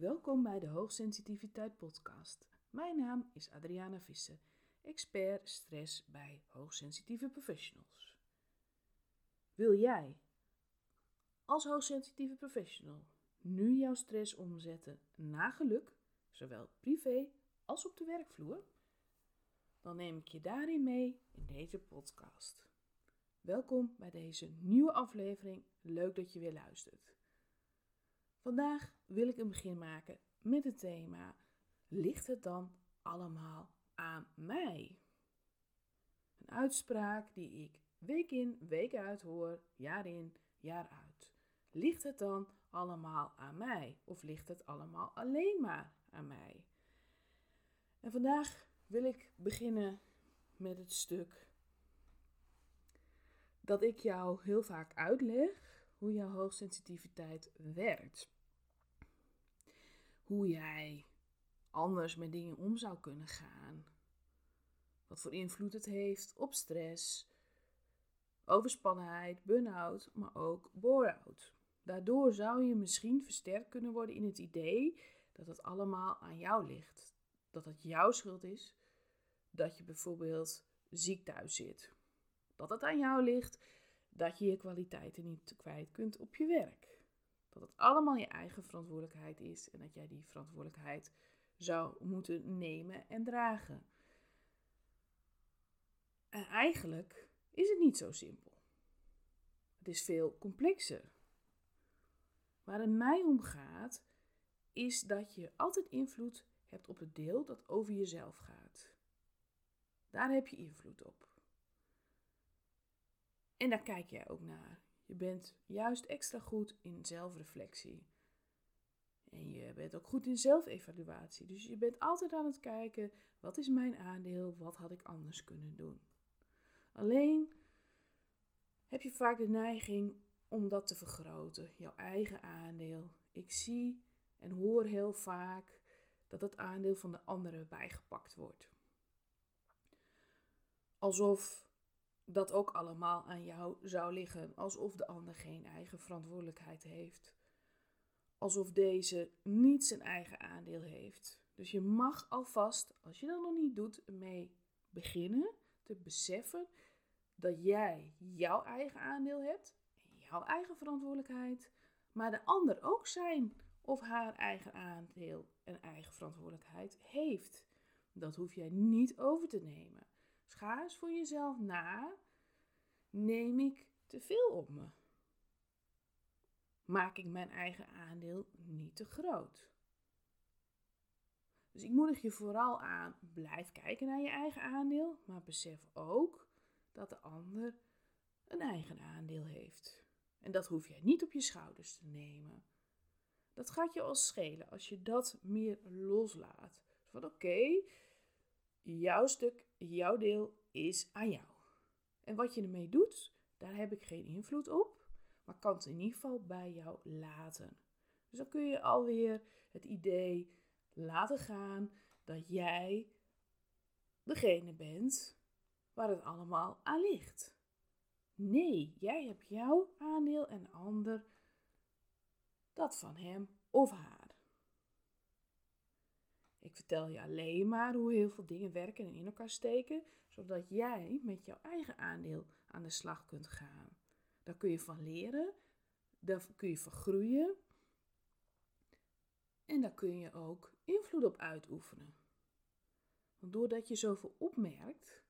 Welkom bij de Hoogsensitiviteit Podcast. Mijn naam is Adriana Visser, expert stress bij hoogsensitieve professionals. Wil jij als hoogsensitieve professional nu jouw stress omzetten naar geluk, zowel privé als op de werkvloer? Dan neem ik je daarin mee in deze podcast. Welkom bij deze nieuwe aflevering. Leuk dat je weer luistert. Vandaag wil ik een begin maken met het thema: ligt het dan allemaal aan mij? Een uitspraak die ik week in, week uit hoor, jaar in, jaar uit. Ligt het dan allemaal aan mij? Of ligt het allemaal alleen maar aan mij? En vandaag wil ik beginnen met het stuk dat ik jou heel vaak uitleg hoe jouw hoogsensitiviteit werkt. Hoe jij anders met dingen om zou kunnen gaan. Wat voor invloed het heeft op stress, overspannenheid, burn-out, maar ook bore-out. Daardoor zou je misschien versterkt kunnen worden in het idee dat het allemaal aan jou ligt. Dat het jouw schuld is dat je bijvoorbeeld ziek thuis zit. Dat het aan jou ligt dat je je kwaliteiten niet kwijt kunt op je werk. Dat het allemaal je eigen verantwoordelijkheid is en dat jij die verantwoordelijkheid zou moeten nemen en dragen. En eigenlijk is het niet zo simpel. Het is veel complexer. Waar het mij om gaat, is dat je altijd invloed hebt op het deel dat over jezelf gaat. Daar heb je invloed op. En daar kijk jij ook naar. Je bent juist extra goed in zelfreflectie. En je bent ook goed in zelfevaluatie. Dus je bent altijd aan het kijken: wat is mijn aandeel? Wat had ik anders kunnen doen? Alleen heb je vaak de neiging om dat te vergroten, jouw eigen aandeel. Ik zie en hoor heel vaak dat het aandeel van de anderen bijgepakt wordt. Alsof dat ook allemaal aan jou zou liggen, alsof de ander geen eigen verantwoordelijkheid heeft. Alsof deze niet zijn eigen aandeel heeft. Dus je mag alvast, als je dat nog niet doet, mee beginnen te beseffen dat jij jouw eigen aandeel hebt, jouw eigen verantwoordelijkheid, maar de ander ook zijn of haar eigen aandeel en eigen verantwoordelijkheid heeft. Dat hoef jij niet over te nemen. Dus ga eens voor jezelf na. Neem ik te veel op me? Maak ik mijn eigen aandeel niet te groot? Dus ik moedig je vooral aan, blijf kijken naar je eigen aandeel, maar besef ook dat de ander een eigen aandeel heeft. En dat hoef jij niet op je schouders te nemen. Dat gaat je al schelen als je dat meer loslaat. Van oké, jouw stuk, jouw deel is aan jou. En wat je ermee doet, daar heb ik geen invloed op, maar kan het in ieder geval bij jou laten. Dus dan kun je alweer het idee laten gaan dat jij degene bent waar het allemaal aan ligt. Nee, jij hebt jouw aandeel en de ander dat van hem of haar. Ik vertel je alleen maar hoe heel veel dingen werken en in elkaar steken, zodat jij met jouw eigen aandeel aan de slag kunt gaan. Daar kun je van leren, daar kun je van groeien en daar kun je ook invloed op uitoefenen. Want doordat je zoveel opmerkt,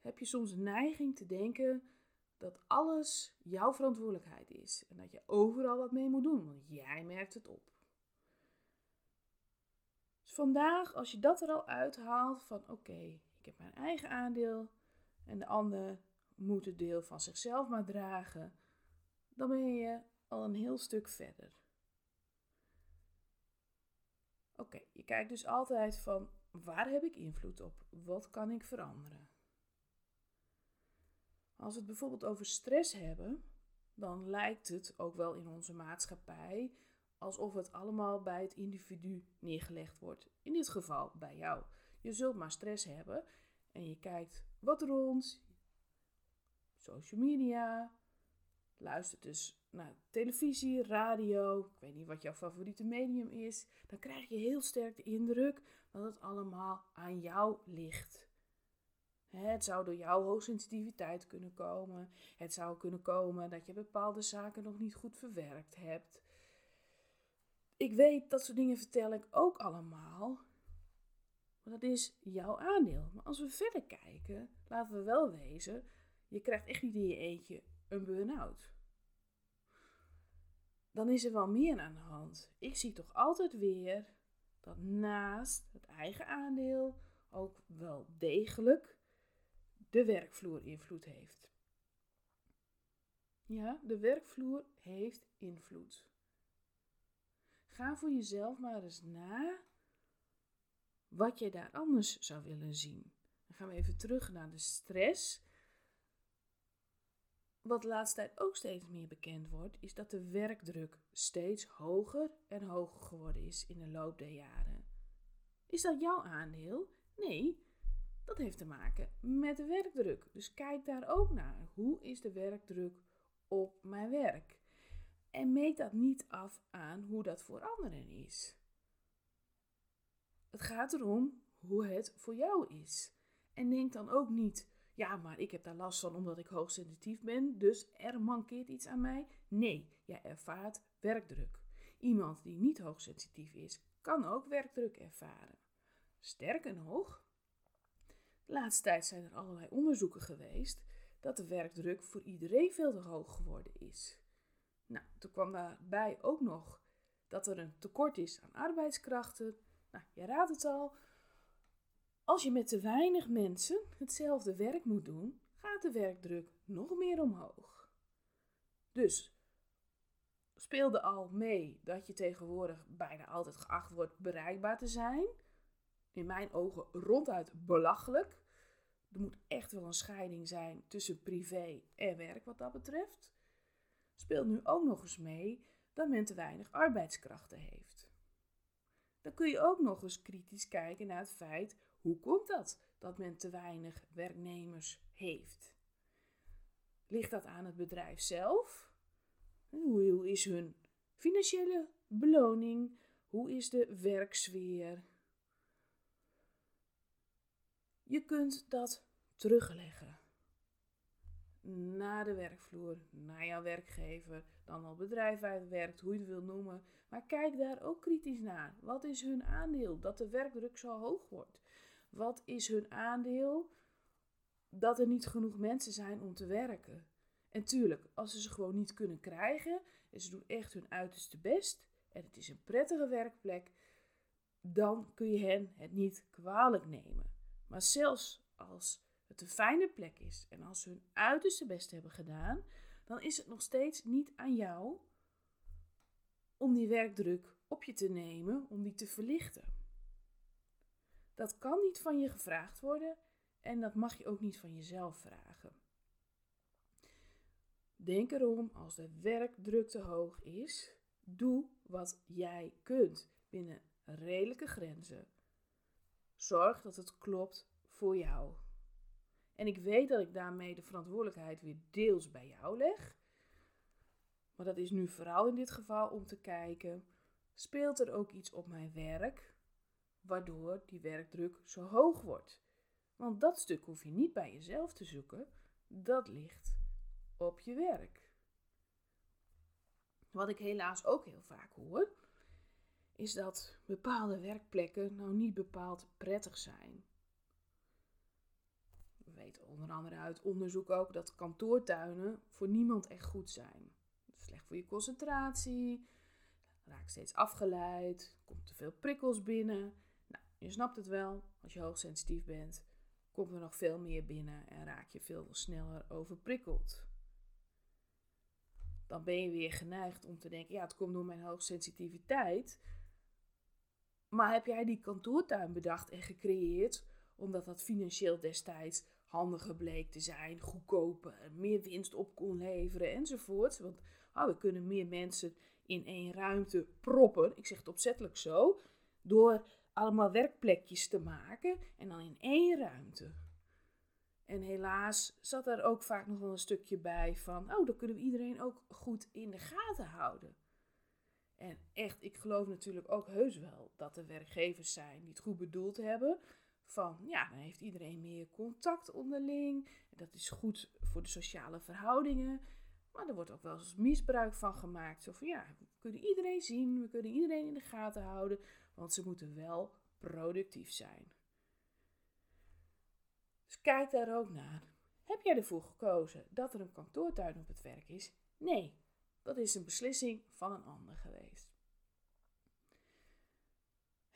heb je soms neiging te denken dat alles jouw verantwoordelijkheid is en dat je overal wat mee moet doen, want jij merkt het op. Vandaag, als je dat er al uithaalt van oké, ik heb mijn eigen aandeel en de ander moet het deel van zichzelf maar dragen, dan ben je al een heel stuk verder. Oké, je kijkt dus altijd van waar heb ik invloed op? Wat kan ik veranderen? Als we het bijvoorbeeld over stress hebben, dan lijkt het ook wel in onze maatschappij alsof het allemaal bij het individu neergelegd wordt. In dit geval bij jou. Je zult maar stress hebben en je kijkt wat rond, social media, luistert dus nou, televisie, radio, ik weet niet wat jouw favoriete medium is, dan krijg je heel sterk de indruk dat het allemaal aan jou ligt. Het zou door jouw hoogsensitiviteit kunnen komen. Het zou kunnen komen dat je bepaalde zaken nog niet goed verwerkt hebt. Ik weet, dat soort dingen vertel ik ook allemaal. Maar dat is jouw aandeel. Maar als we verder kijken, laten we wel wezen, je krijgt echt niet in je eentje een burn-out. Dan is er wel meer aan de hand. Ik zie toch altijd weer dat naast het eigen aandeel ook wel degelijk de werkvloer invloed heeft. Ja, de werkvloer heeft invloed. Ga voor jezelf maar eens na wat je daar anders zou willen zien. Dan gaan we even terug naar de stress. Wat de laatste tijd ook steeds meer bekend wordt, is dat de werkdruk steeds hoger en hoger geworden is in de loop der jaren. Is dat jouw aandeel? Nee, dat heeft te maken met de werkdruk. Dus kijk daar ook naar. Hoe is de werkdruk op mijn werk? En meet dat niet af aan hoe dat voor anderen is. Het gaat erom hoe het voor jou is. En denk dan ook niet, ja, maar ik heb daar last van omdat ik hoogsensitief ben, dus er mankeert iets aan mij. Nee, jij ervaart werkdruk. Iemand die niet hoogsensitief is, kan ook werkdruk ervaren. Sterker nog, de laatste tijd zijn er allerlei onderzoeken geweest dat de werkdruk voor iedereen veel te hoog geworden is. Nou, toen kwam daarbij ook nog dat er een tekort is aan arbeidskrachten. Nou, je raadt het al. Als je met te weinig mensen hetzelfde werk moet doen, gaat de werkdruk nog meer omhoog. Dus speelde al mee dat je tegenwoordig bijna altijd geacht wordt bereikbaar te zijn. In mijn ogen ronduit belachelijk. Er moet echt wel een scheiding zijn tussen privé en werk wat dat betreft. Speelt nu ook nog eens mee dat men te weinig arbeidskrachten heeft. Dan kun je ook nog eens kritisch kijken naar het feit hoe komt dat dat men te weinig werknemers heeft. Ligt dat aan het bedrijf zelf? Hoe is hun financiële beloning? Hoe is de werksfeer? Je kunt dat terugleggen naar de werkvloer, naar jouw werkgever, dan al bedrijf werkt, hoe je het wil noemen. Maar kijk daar ook kritisch naar. Wat is hun aandeel dat de werkdruk zo hoog wordt? Wat is hun aandeel dat er niet genoeg mensen zijn om te werken? En tuurlijk, als ze ze gewoon niet kunnen krijgen en ze doen echt hun uiterste best en het is een prettige werkplek, dan kun je hen het niet kwalijk nemen. Maar zelfs als het een fijne plek is en als ze hun uiterste best hebben gedaan, dan is het nog steeds niet aan jou om die werkdruk op je te nemen, om die te verlichten. Dat kan niet van je gevraagd worden en dat mag je ook niet van jezelf vragen. Denk erom, als de werkdruk te hoog is, doe wat jij kunt binnen redelijke grenzen. Zorg dat het klopt voor jou. En ik weet dat ik daarmee de verantwoordelijkheid weer deels bij jou leg. Maar dat is nu vooral in dit geval om te kijken: speelt er ook iets op mijn werk waardoor die werkdruk zo hoog wordt? Want dat stuk hoef je niet bij jezelf te zoeken, dat ligt op je werk. Wat ik helaas ook heel vaak hoor, is dat bepaalde werkplekken nou niet bepaald prettig zijn weten onder andere uit onderzoek ook dat kantoortuinen voor niemand echt goed zijn. Slecht voor je concentratie, raakt steeds afgeleid, komt te veel prikkels binnen. Nou, je snapt het wel, als je hoogsensitief bent, komt er nog veel meer binnen en raak je veel sneller overprikkeld. Dan ben je weer geneigd om te denken, ja, het komt door mijn hoogsensitiviteit. Maar heb jij die kantoortuin bedacht en gecreëerd omdat dat financieel destijds handiger bleek te zijn, goedkoper, meer winst op kon leveren enzovoort. Want oh, we kunnen meer mensen in één ruimte proppen, ik zeg het opzettelijk zo, door allemaal werkplekjes te maken en dan in één ruimte. En helaas zat er ook vaak nog wel een stukje bij van, oh, dan kunnen we iedereen ook goed in de gaten houden. En echt, ik geloof natuurlijk ook heus wel dat er werkgevers zijn die het goed bedoeld hebben. Van ja, dan heeft iedereen meer contact onderling. Dat is goed voor de sociale verhoudingen. Maar er wordt ook wel eens misbruik van gemaakt. Zo van ja, we kunnen iedereen zien, we kunnen iedereen in de gaten houden. Want ze moeten wel productief zijn. Dus kijk daar ook naar. Heb jij ervoor gekozen dat er een kantoortuin op het werk is? Nee, dat is een beslissing van een ander geweest.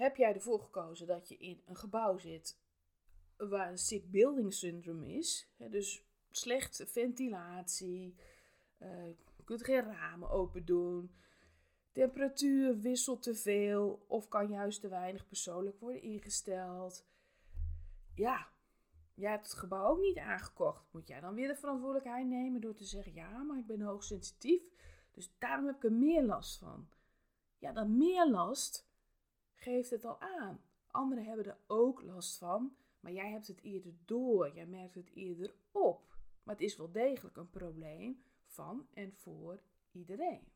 Heb jij ervoor gekozen dat je in een gebouw zit waar een sick building syndrome is, dus slechte ventilatie, uh, je kunt geen ramen open doen, temperatuur wisselt te veel of kan juist te weinig persoonlijk worden ingesteld. Ja, jij hebt het gebouw ook niet aangekocht. Moet jij dan weer de verantwoordelijkheid nemen door te zeggen: ja, maar ik ben hoogsensitief, dus daarom heb ik er meer last van. Ja, dan meer last geeft het al aan. Anderen hebben er ook last van, maar jij hebt het eerder door. Jij merkt het eerder op. Maar het is wel degelijk een probleem van en voor iedereen.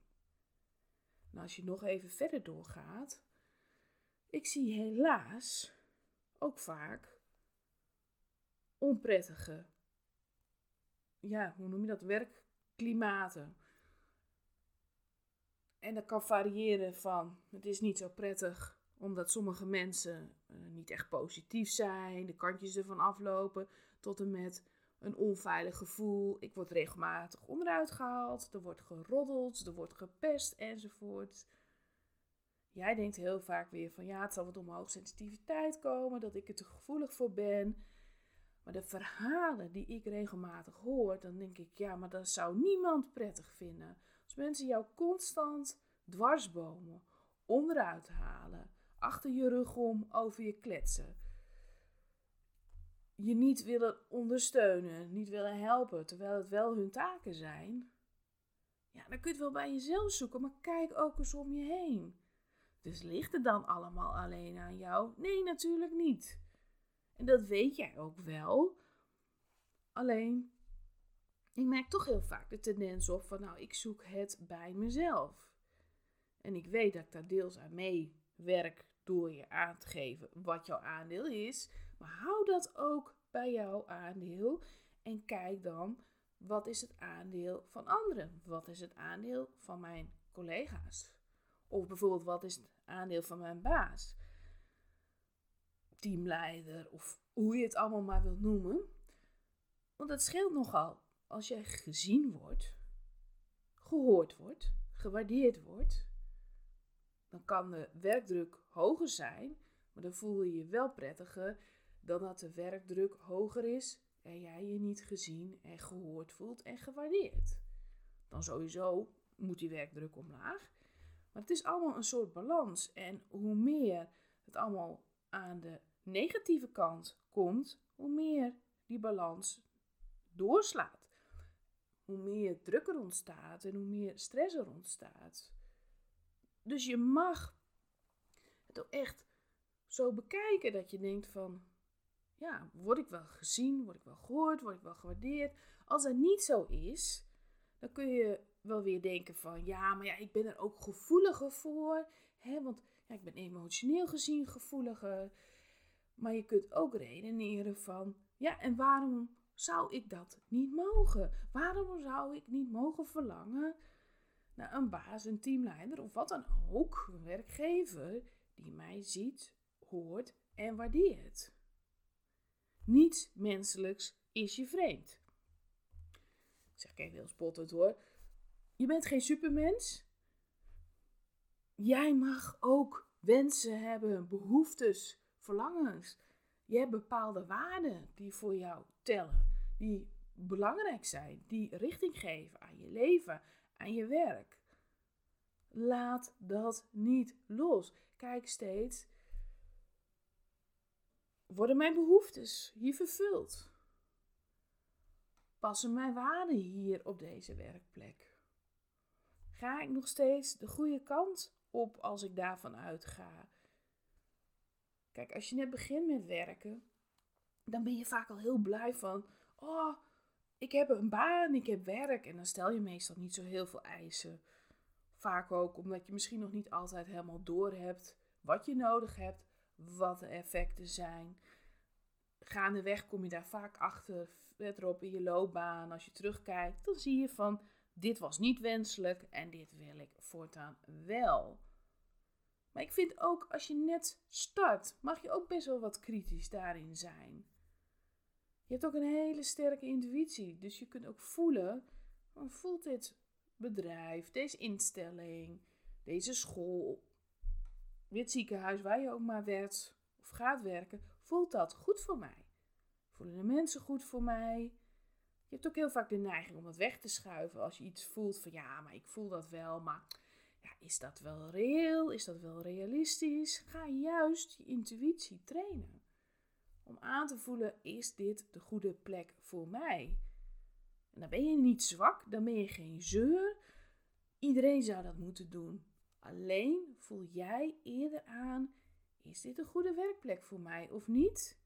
Nou, als je nog even verder doorgaat, ik zie helaas ook vaak onprettige, ja, hoe noem je dat, werkklimaten. En dat kan variëren van het is niet zo prettig omdat sommige mensen uh, niet echt positief zijn, de kantjes ervan aflopen, tot en met een onveilig gevoel. Ik word regelmatig onderuit gehaald, er wordt geroddeld, er wordt gepest enzovoort. Jij denkt heel vaak weer van ja, het zal wat om hoogsensitiviteit komen, dat ik er te gevoelig voor ben. Maar de verhalen die ik regelmatig hoor, dan denk ik ja, maar dat zou niemand prettig vinden. Als mensen jou constant dwarsbomen, onderuit halen, achter je rug om over je kletsen. Je niet willen ondersteunen, niet willen helpen, terwijl het wel hun taken zijn. Ja, dan kun je het wel bij jezelf zoeken, maar kijk ook eens om je heen. Dus ligt het dan allemaal alleen aan jou? Nee, natuurlijk niet. En dat weet jij ook wel. Alleen, ik merk toch heel vaak de tendens op van, nou, ik zoek het bij mezelf. En ik weet dat ik daar deels aan meewerk door je aan te geven wat jouw aandeel is. Maar hou dat ook bij jouw aandeel en kijk dan wat is het aandeel van anderen? Wat is het aandeel van mijn collega's? Of bijvoorbeeld wat is het aandeel van mijn baas? Teamleider of hoe je het allemaal maar wilt noemen. Want het scheelt nogal als jij gezien wordt, gehoord wordt, gewaardeerd wordt. Dan kan de werkdruk hoger zijn, maar dan voel je je wel prettiger dan dat de werkdruk hoger is en jij je niet gezien en gehoord voelt en gewaardeerd. Dan sowieso moet die werkdruk omlaag. Maar het is allemaal een soort balans. En hoe meer het allemaal aan de negatieve kant komt, hoe meer die balans doorslaat. Hoe meer druk er ontstaat en hoe meer stress er ontstaat. Dus je mag het ook echt zo bekijken dat je denkt van, ja, word ik wel gezien, word ik wel gehoord, word ik wel gewaardeerd? Als dat niet zo is, dan kun je wel weer denken van, ja, maar ja, ik ben er ook gevoeliger voor, hè, want ja, ik ben emotioneel gezien gevoeliger. Maar je kunt ook redeneren van, ja, en waarom zou ik dat niet mogen? Waarom zou ik niet mogen verlangen naar een baas, een teamleider of wat dan ook, een werkgever die mij ziet, hoort en waardeert? Niets menselijks is je vreemd. Ik zeg ik even heel spottend hoor. Je bent geen supermens. Jij mag ook wensen hebben, behoeftes, verlangens. Je hebt bepaalde waarden die voor jou tellen, die belangrijk zijn, die richting geven aan je leven, aan je werk. Laat dat niet los. Kijk steeds worden mijn behoeftes hier vervuld? Passen mijn waarden hier op deze werkplek? Ga ik nog steeds de goede kant op als ik daarvan uitga? Kijk, als je net begint met werken, dan ben je vaak al heel blij van: oh, ik heb een baan, ik heb werk. En dan stel je meestal niet zo heel veel eisen. Vaak ook omdat je misschien nog niet altijd helemaal door hebt wat je nodig hebt, wat de effecten zijn. Gaandeweg kom je daar vaak achter, verderop in je loopbaan. Als je terugkijkt, dan zie je van dit was niet wenselijk en dit wil ik voortaan wel. Maar ik vind ook als je net start, mag je ook best wel wat kritisch daarin zijn. Je hebt ook een hele sterke intuïtie, dus je kunt ook voelen, voelt dit bedrijf, deze instelling, deze school, dit ziekenhuis waar je ook maar werkt of gaat werken, voelt dat goed voor mij? Voelen de mensen goed voor mij? Je hebt ook heel vaak de neiging om dat weg te schuiven als je iets voelt van ja, maar ik voel dat wel, maar ja, is dat wel reëel? Is dat wel realistisch? Ga juist je intuïtie trainen. Om aan te voelen, is dit de goede plek voor mij? En dan ben je niet zwak, dan ben je geen zeur. Iedereen zou dat moeten doen. Alleen voel jij eerder aan: is dit een goede werkplek voor mij of niet?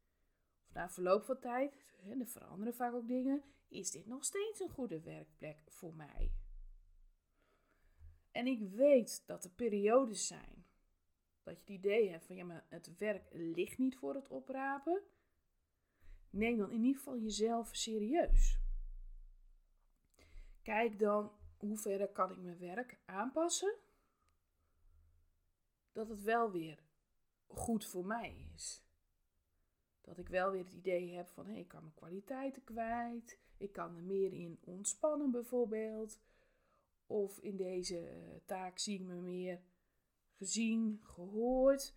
Of na verloop van tijd, er veranderen vaak ook dingen, is dit nog steeds een goede werkplek voor mij? En ik weet dat er periodes zijn dat je het idee hebt van ja, maar het werk ligt niet voor het oprapen. Neem dan in ieder geval jezelf serieus. Kijk dan hoe ver kan ik mijn werk aanpassen dat het wel weer goed voor mij is. Dat ik wel weer het idee heb van hé, ik kan mijn kwaliteiten kwijt. Ik kan er meer in ontspannen bijvoorbeeld. Of in deze eh, taak zie ik me meer gezien, gehoord.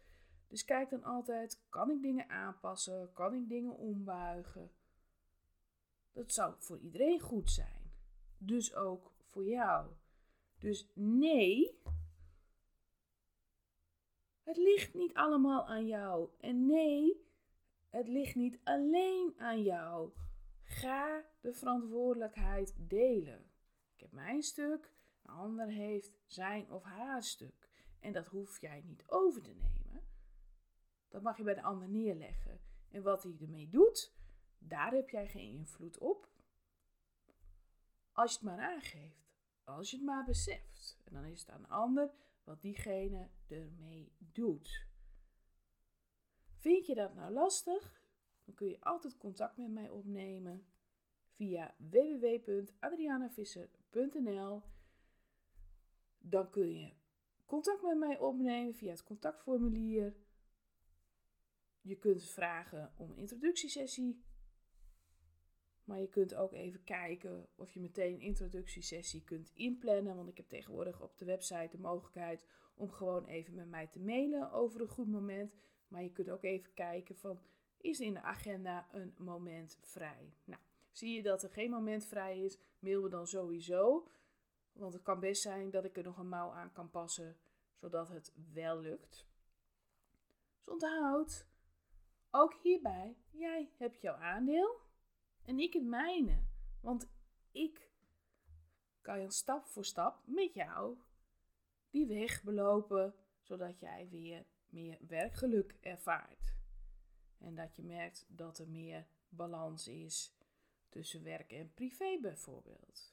Dus kijk dan altijd, kan ik dingen aanpassen? Kan ik dingen ombuigen? Dat zou voor iedereen goed zijn. Dus ook voor jou. Dus nee, het ligt niet allemaal aan jou. En nee, het ligt niet alleen aan jou. Ga de verantwoordelijkheid delen. Ik heb mijn stuk, een ander heeft zijn of haar stuk. En dat hoef jij niet over te nemen. Dat mag je bij de ander neerleggen. En wat hij ermee doet, daar heb jij geen invloed op. Als je het maar aangeeft, als je het maar beseft. En dan is het aan de ander wat diegene ermee doet. Vind je dat nou lastig? Dan kun je altijd contact met mij opnemen via www.adrianavisser.nl. Dan kun je contact met mij opnemen via het contactformulier. Je kunt vragen om een introductiesessie maar je kunt ook even kijken of je meteen een introductiesessie kunt inplannen. Want ik heb tegenwoordig op de website de mogelijkheid om gewoon even met mij te mailen over een goed moment. Maar je kunt ook even kijken van, is in de agenda een moment vrij? Nou, zie je dat er geen moment vrij is, mail me dan sowieso. Want het kan best zijn dat ik er nog een mouw aan kan passen, zodat het wel lukt. Dus onthoud, ook hierbij, jij hebt jouw aandeel. En ik het mijne. Want ik kan je stap voor stap met jou die weg belopen, zodat jij weer meer werkgeluk ervaart. En dat je merkt dat er meer balans is tussen werk en privé bijvoorbeeld.